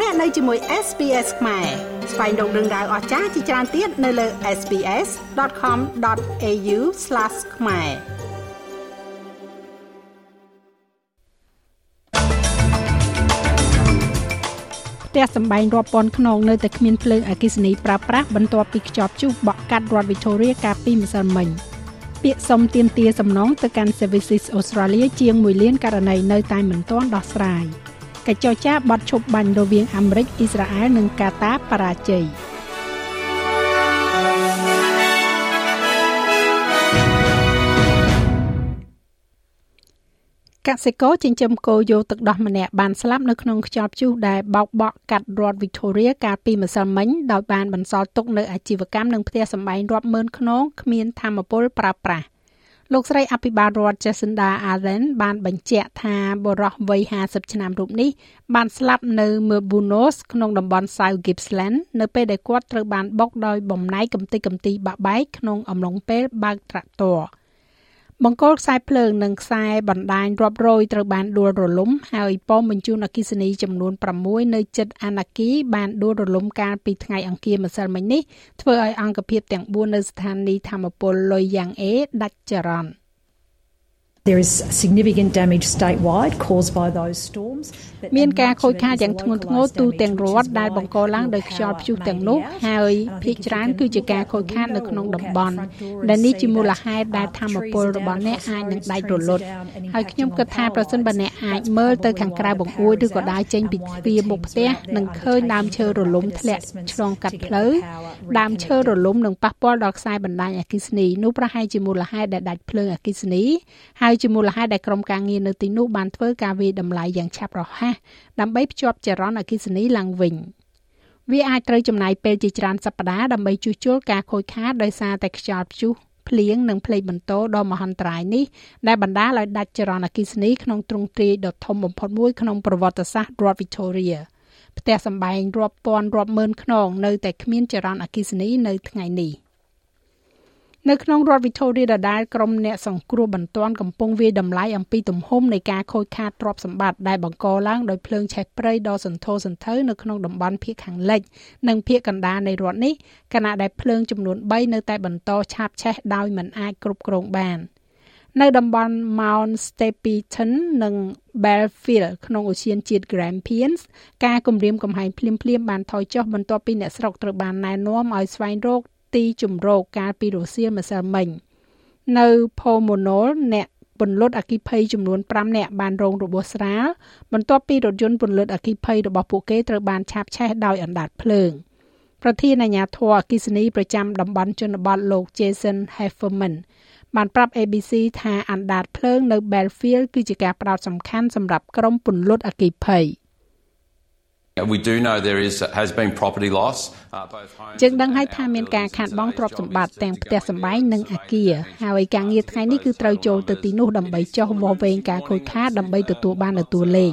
លោកអ្នកនៅជាមួយ SPS ខ្មែរស្វែងរកដឹងដៅអស្ចារ្យជាច្រើនទៀតនៅលើ SPS.com.au/ ខ្មែរផ្ទះសម្បែងរាប់ពាន់ខ្នងនៅតែគ្មានភ្លើងអគ្គិសនីប្រើប្រាស់បន្ទាប់ពីខ្ជាប់ជុះបក់កាត់រដ្ឋ Victoria កាលពីម្សិលមិញពាក្យសុំទាមទារសំណងទៅកាន់ Services Australia ជាង1លានករណីនៅតែមិនទាន់ដោះស្រាយ។ កិច្ចចរចាបត់ឈប់បាញ់រវាងអាមេរិកអ៊ីស្រាអែលនិងកាតាបរាជ័យកសិករចិញ្ចឹមគោយកទឹកដោះម្នាក់បានស្លាប់នៅក្នុងខ្យល់ព្យុះដែលបោកបក់កាត់រដ្ឋ Victoria កាលពីម្សិលមិញដោយបានបន្សល់ទុកនៅអាជីវកម្មនិងផ្ទះសម្បែងរាប់ម៉ឺនខ្នងគ្មានធម្មពលប្រើប្រាស់ លោកស្រីអភិបាលរដ្ឋ Jacinda Ardern បានបញ្ជាក់ថាបុរសវ័យ50ឆ្នាំរូបនេះបានស្លាប់នៅ Merbunos ក្នុងតំបន់ South Gippsland នៅពេលដែលគាត់ត្រូវបានបុកដោយបំណែកកំទេចកំទីបាក់បែកក្នុងអំឡុងពេលបើកត្រាក់ទ័រ។ បង្គោលខ្សែភ្លើងនិងខ្សែបណ្ដាញរាប់រយត្រូវបានដួលរលំ ហើយប៉មបញ្ជូនអគ្គិសនីចំនួន6នៅជិតអាណាគីបានដួលរលំកាលពីថ្ងៃអង្គារម្សិលមិញនេះធ្វើឲ្យអង្គភាពទាំង4នៅស្ថានីយ៍ធម្មពលលុយយ៉ាងអេដាច់ចរន្ត។ មានការខូចខាតយ៉ាងធ្ងន់ធ្ងរទូទាំងរដ្ឋដែលបង្កឡើងដោយខ្យល់ព្យុះទាំងនោះហើយភាគច្រើនគឺជាការខូចខាតនៅក្នុងតំបន់ដែលនេះជាមូលហេតុដែលធម្មពលរបស់អ្នកអាចនឹងដាច់រលត់ហើយខ្ញុំគិតថាប្រសិនបើអ្នកអាចមើលទៅខាងក្រៅបង្អួចឬក៏ដើរចេញពីទ្វារមុខផ្ទះនឹងឃើញដើមឈើរលំធ្លាក់ឆ្លងកាត់ផ្លូវដើមឈើរលំនឹងប៉ះពាល់ដល់ខ្សែបណ្ដាញអគ្គិសនីនោះប្រហែលជាមូលហេតុដែលដាច់ភ្លើងអគ្គិសនីហើយហើយជាមូលហេតុដែលក្រុមការងារនៅទីនោះបានធ្វើការវាយតម្លៃយ៉ាងឆាប់រហ័សដើម្បីភ្ជាប់ចរន្តអគ្គិសនីឡើងវិញវាអាចត្រូវចំណាយពេលជាច្រើនសប្តាហ៍ដើម្បីជួសជុលការខូចខាតដោយសារតែខ្យល់ព្យុះភ្លៀងនិងផ្លេកបន្ទោដ៏មហន្តរាយនេះដែលបណ្ដាលឲ្យដាច់ចរន្តអគ្គិសនីក្នុងទ្រង់ទ្រាយដ៏ធំបំផុតមួយក្នុងប្រវត្តិសាស្ត្ររដ្ឋ Victoria ផ្ទះសម្បែងរាប់ពាន់រាប់ម៉ឺនខ្នងនៅតែគ្មានចរន្តអគ្គិសនីនៅថ្ងៃនេះ នៅក្នុងរដ្ឋ Victoria ដដែលក្រុមអ្នកសង្គ្រោះបន្ទាន់កំពុងវាយតម្លៃអំពីទំហំនៃការខូចខាតទ្រព្យសម្បត្តិដែលបង្កឡើងដោយភ្លើងឆេះព្រៃដ៏សន្ធោសន្ធៅនៅក្នុងតំបន់ភាគខាងលិចនិងភាគកណ្ដាលនៃរដ្ឋនេះខណៈដែលភ្លើងចំនួន3នៅតែបន្តឆាបឆេះដោយមិនអាចគ្រប់គ្រងបាននៅតំបន់ Mount Stapleton និង Belfield ក្នុងឧទ្យានជាតិ Grampians ការគម្រាមកំហែងភ្លាមៗបានថយចុះបន្ទាប់ពីអ្នកស្រុកត្រូវបានណែនាំឲ្យស្វែងរក ទីជំរកកាលពីរសៀលម្សិលមិញនៅ Pomono អ្នកពន្លត់អគិភ័យចំនួន5នាក់បានរងរបួសស្រាលបន្ទាប់ពីរថយន្តពន្លត់អគិភ័យរបស់ពួកគេត្រូវបានឆាបឆេះដោយអណ្ដាតភ្លើងប្រធានអាជ្ញាធរអគិសនីប្រចាំតំបន់ជនបទលោក Jason Hefferman បានប្រាប់ ABC ថាអណ្ដាតភ្លើងនៅ Belfield គឺជាការផ្ដោតសំខាន់សម្រាប់ក្រុមពន្លត់អគិភ័យ។ We do know there is has been property loss យើងដឹងហើយថាមានការខាតបង់ទ្រព្យសម្បត្តិទាំងផ្ទះសម្បែងនិងអគារហើយការងារថ្ងៃនេះគឺត្រូវចូលទៅទីនោះដើម្បីចោះវាស់វែងការខូចខាតដើម្បីទទួលបាននូវតួលេខ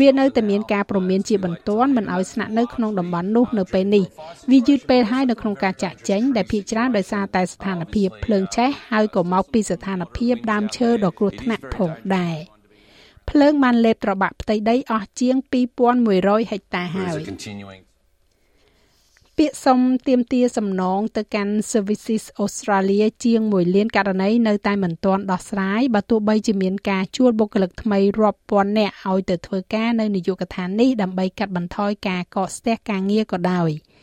វានៅតែមានការព្រមានជាបន្ទាន់មិនឲ្យស្នាក់នៅក្នុងតំបន់នោះនៅពេលនេះវាយឺតពេលហើយនៅក្នុងការចាក់ចេញដែលភាគច្រើនដោយសារតែស្ថានភាពភ្លើងឆេះហើយក៏មកពីស្ថានភាពដើមឈើដ៏គ្រោះថ្នាក់ផងដែរ។ ភ្លើងបានលេបត្របាក់ផ្ទៃដីអស់ជាង2100ហិកតាហើយពាក្យសុំទាមទារសំណងទៅកាន់ Services Australia ជាង1លានករណីនៅតែមិនទាន់ដោះស្រាយបើទោះបីជាមានការជួលបុគ្គលិកថ្មីរាប់ពាន់នាក់ឲ្យទៅធ្វើការនៅនាយកដ្ឋាននេះដើម្បីកាត់បន្ថយការកកស្ទះការងារក៏ដោយ។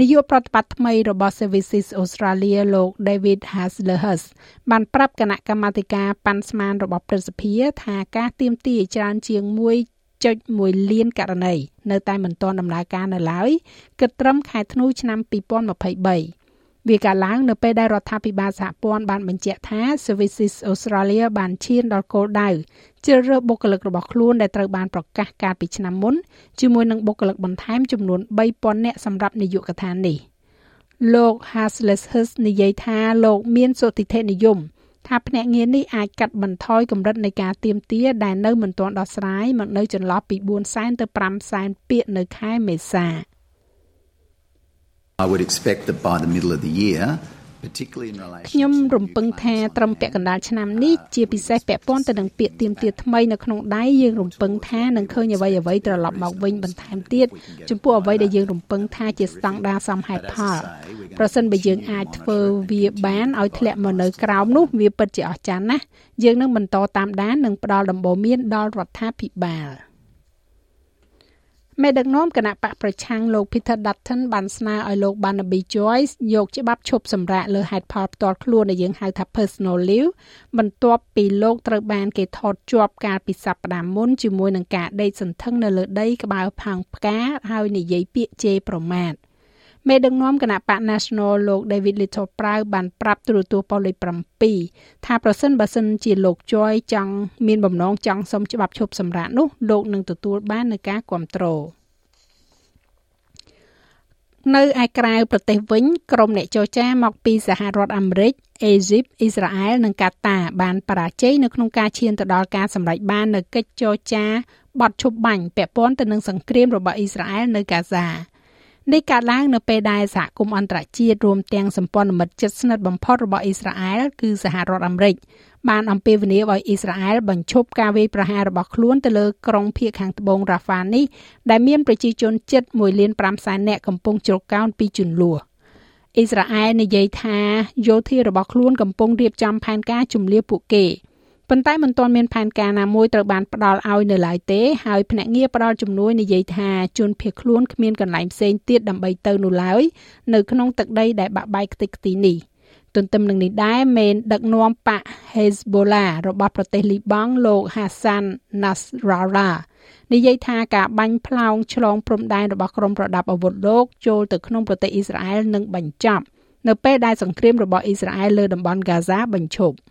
នាយកប្រតិបត្តិថ្មីរបស់ Services Australia លោក David Haslerhus បានប្រាប់គណៈកម្មាធិការប៉ាន់ស្មានរបស់ព្រឹទ្ធសភាថាការទៀមទាច្រើនជាង1.1លានករណីនៅតែមិនទាន់ដំណើរការនៅឡើយគិតត្រឹមខែធ្នូឆ្នាំ2023 វាកើតឡើងនៅពេលដែលរដ្ឋាភិបាលសហព័ន្ធបានបញ្ជាក់ថា Services Australia បានឈានដល់គោលដៅជ្រើសរើសបុគ្គលិករបស់ខ្លួនដែលត្រូវបានប្រកាសកាលពីឆ្នាំមុនជាមួយនឹងបុគ្គលិកបន្ថែមចំនួន3000នាក់សម្រាប់នាយកដ្ឋាននេះលោក Hasles Hus និយាយថាលោកមានសុតិធិនិយមថាភ្នាក់ងារនេះអាចកាត់បន្ថយកម្រិតនៃការទៀមទាដែលនៅមិនទាន់ដោះស្រាយមកនៅចន្លោះពី4សែនទៅ5សែនពាក្យនៅខែមេសា។ I would expect that by the middle of the year ខ្ញុំរំពឹងថាត្រឹមពាក់កណ្ដាលឆ្នាំនេះជាពិសេសពាក់ព័ន្ធទៅនឹងពាក្យទៀមទាថ្មីនៅក្នុងដៃយើងរំពឹងថានឹងឃើញអ្វីអ្វីត្រឡប់មកវិញបន្ថែមទៀតចំពោះអ្វីដែលយើងរំពឹងថាជាស្តង់ដារសមហេតុផលប្រសិនបើយើងអាចធ្វើវាបានឲ្យធ្លាក់មកនៅក្រោមនោះវាពិតជាអស្ចារ្យណាស់យើងនឹងបន្តតាមដាននិងផ្ដល់ដំបូន្មានដល់រដ្ឋាភិបាល។ មេដឹកនាំគណៈបកប្រឆាំងលោក Peter Dutton បានស្នើឲ្យលោក Barnaby Joyce យកច្បាប់ឈប់សម្រាកលើហេតុផលផ្ទាល់ខ្លួនដែលយើងហៅថា personal leave បន្ទាប់ពីលោកត្រូវបានគេថតជាប់កាលពីសប្តាហ៍មុនជាមួយនឹងការដេកសន្ធឹងនៅលើដីក្បាលផាងផ្កាហើយនិយាយពាក្យជេរប្រមាថ មេដឹកនាំគណៈបក National លោក David Little ប្រាវបានប្រាប់ទូរទស្សន៍ប៉ូលីស7ថាប្រសិនបើសិនជាលោក Joy ចង់មានបំណងចង់សុំច្បាប់ឈប់សម្រាកនោះលោកនឹងទទួលបាននូវការគ្រប់គ្រងនៅឯក្រៅប្រទេសវិញក្រុមអ្នកចរចាមកពីសហរដ្ឋអាមេរិកអេស៊ីបអ៊ីស្រាអែលនិងកាតាបានបរាជ័យនៅក្នុងការឈានទៅដល់ការសម្រេចបាននូវកិច្ចចរចាបទឈប់បាញ់ពាក់ព័ន្ធទៅនឹងសង្គ្រាមរបស់អ៊ីស្រាអែលនៅកាហ្សា នេះកើតឡើងនៅពេលដែលសហគមន៍អន្តរជាតិរួមទាំងសម្ព័ន្ធមិត្តជិតស្និទ្ធបំផុតរបស់អ៊ីស្រាអែលគឺសហរដ្ឋអាមេរិកបានអំពាវនាវឲ្យអ៊ីស្រាអែលបញ្ឈប់ការវាយប្រហាររបស់ខ្លួនទៅលើក្រុងភៀកខាងត្បូងរ៉ាហ្វានេះដែលមានប្រជាជនជិត1លាន5សែននាក់កំពុងជ្រកកោនពីជន្លោះអ៊ីស្រាអែលនិយាយថាយោធារបស់ខ្លួនកំពុងរៀបចំផែនការជំនះពួកគេ ប៉ុន្តែមិនទាន់មានផែនការណាមួយត្រូវបានផ្ដល់ឲ្យនៅឡើយទេហើយភ្នាក់ងារផ្ដល់ជំនួយនិយាយថាជនភៀសខ្លួនគ្មានកន្លែងផ្សេងទៀតដើម្បីទៅនោះឡើយនៅក្នុងទឹកដីដែលបាក់បែកខ្ទេចខ្ទីនេះទន្ទឹមនឹងនេះដែរមេនដឹកនាំបក Hezbollah របស់ប្រទេសលីបង់លោក Hassan Nasrallah និយាយថាការបាញ់ផ្លោងឆ្លងព្រំដែនរបស់ក្រុមប្រដាប់អាវុធលោកចូលទៅក្នុងប្រទេសអ៊ីស្រាអែលនឹងបញ្ចប់នៅពេលដែលសង្គ្រាមរបស់អ៊ីស្រាអែលលើតំបន់ហ្គាហ្សាបញ្ឈប់។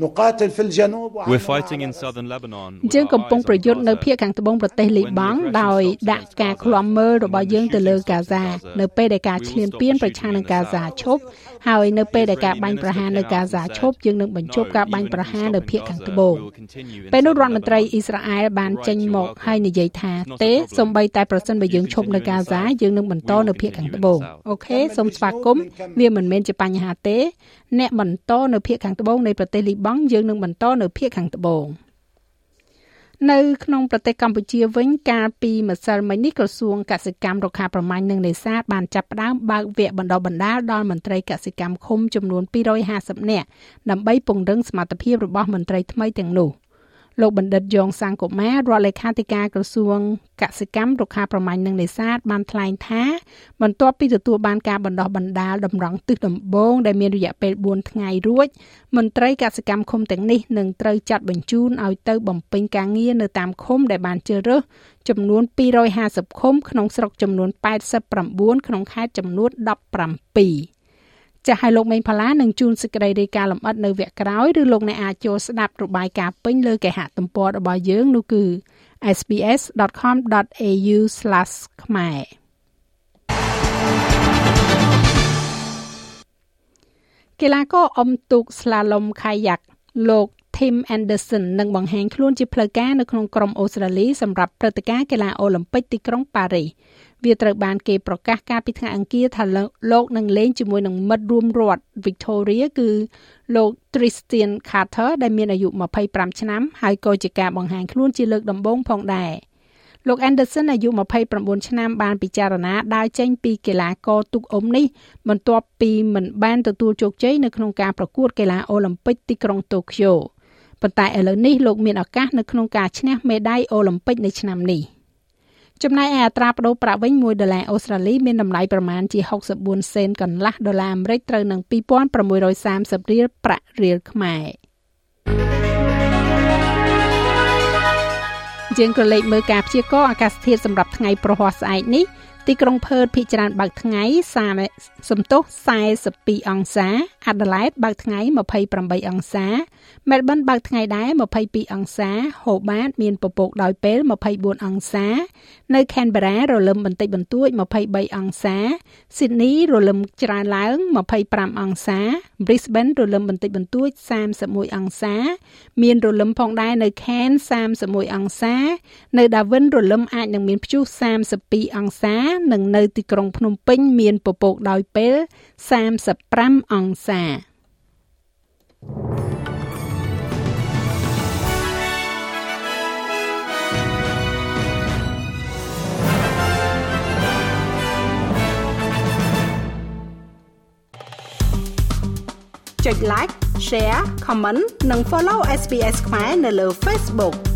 We're fighting in southern Lebanon យើងកំពុងប្រយុទ្ធនៅភាគខាងត្បូងប្រទេសលីបង់ដោយដាក់ការឃ្លាំមើលរបស់យើងទៅលើកាហ្សានៅពេលដែលការឈ្លានពានប្រឆាំងនឹងកាហ្សាឈប់ហើយនៅពេលដែលការបាញ់ប្រហារនៅកាហ្សាឈប់យើងនឹងបញ្ឈប់ការបាញ់ប្រហារនៅភាគខាងត្បូងពេលនោះរដ្ឋមន្ត្រីអ៊ីស្រាអែលបានចេញមកហើយនិយាយថាទេសូម្បីតែប្រសិនបើយើងឈប់នៅកាហ្សាយើងនឹងបន្តនៅភាគខាងត្បូងអូខេសូមស្វាគមន៍វាមិនមែនជាបញ្ហាទេអ្នកបន្តនៅភាគខាងត្បូងនៃប្រទេសលីបង់យើងនឹងបន្តនៅភាគខាងត្បូងនៅក្នុងប្រទេសកម្ពុជាវិញកាលពីម្សិលមិញនេះក្រសួងកសិកម្មរុក្ខាប្រមាញ់និងនេសាទបានចាប់ផ្ដើមបើកវគ្គបណ្ដុះបណ្ដាលដល់មន្ត្រីកសិកម្មឃុំចំនួន250នាក់ដើម្បីពង្រឹងសមត្ថភាពរបស់មន្ត្រីថ្មីទាំងនោះ។ លោកបណ្ឌិតយ៉ងសាំងកុមាររដ្ឋលេខាធិការក្រសួងកសិកម្មរុក្ខាប្រមាញ់និងនេសាទបានថ្លែងថាបន្ទាប់ពីទទួលបានការបណ្ដោះបណ្ដាលតម្រង់ទិសដំបូងដែលមានរយៈពេល4ថ្ងៃរួចមន្ត្រីកសិកម្មឃុំទាំងនេះនឹងត្រូវចាត់បញ្ជូនឲ្យទៅបំពេញការងារនៅតាមឃុំដែលបានជ្រើសរើសចំនួន250ឃុំក្នុងស្រុកចំនួន89ក្នុងខេត្តចំនួន17 ចាស់ឲ្យលោកមេងផល្លានឹងជួនសេចក្តីរាយការណ៍លម្អិតនៅវគ្គក្រោយឬលោកអ្នកអាចចូលស្ដាប់របាយការណ៍ពេញលើគេហទំព័ររបស់យើងនោះគឺ sbs.com.au/ ខ្មែរកីឡាករអុំទូកស្លាឡុំខាយ៉ាក់លោក Tim Anderson នឹងបង្ហាញខ្លួនជាផ្លូវការនៅក្នុងក្រុមអូស្ត្រាលីសម្រាប់ព្រឹត្តិការណ៍កីឡាអូឡ িম্প ិកទីក្រុងប៉ារីស វាត្រូវបានគេប្រកាសកាលពីថ្ងៃអង្គារថាលោកនឹងលេងជាមួយនឹងមិត្តរួមរដ្ឋ Victoria គឺលោក Tristan Carter ដែលមានអាយុ25ឆ្នាំហើយក៏ជាការបង្ហាញខ្លួនជាលើកដំបូងផងដែរលោក Anderson អាយុ29ឆ្នាំបានពិចារណាដើរចេញពីកីឡាករទូកអុំនេះបន្ទាប់ពីមិនបានទទួលជោគជ័យនៅក្នុងការប្រកួតកីឡាអូឡ িম্প ិកទីក្រុងតូក្យូប៉ុន្តែឥឡូវនេះលោកមានឱកាសនៅក្នុងការឈ្នះមេដាយអូឡ িম্প ិកនៅឆ្នាំនេះ។ ចំណែកឯអត្រាប្តូរប្រាក់វិញ1ដុល្លារអូស្ត្រាលីមានតម្លៃប្រមាណជា64សេនកន្លះដុល្លារអាមេរិកត្រូវនឹង2630រៀលប្រាក់រៀលខ្មែរយើងក៏លេខមើលការព្យាករណ៍អាកាសធាតុសម្រាប់ថ្ងៃប្រហ័សស្អែកនេះ ទីក្រុងផឺតភាគច្រើនបើកថ្ងៃ30សំទុះ42អង្សាអាដាលេដបើកថ្ងៃ28អង្សាមែលប៊នបើកថ្ងៃដែរ22អង្សាហូបាត មានពពកដោយពេល24អង្សា នៅខេនបេរ៉ារលឹមបន្តិចបន្តួច23អង្សាស៊ីដនីរលឹមច្រើនឡើង25អង្សា Brisbane រលឹមបន្តិចបន្តួច31អង្សា មានរលឹមផងដែរនៅ Cairns 31អង្សា នៅ Darwin រលឹមអាចនឹងមានព្យុះ32អង្សានិងនៅទីក្រុងភ្នំពេញមានពពកដោយពេល35អង្សាចុច like share comment និង follow SBS ខ្មែរនៅលើ Facebook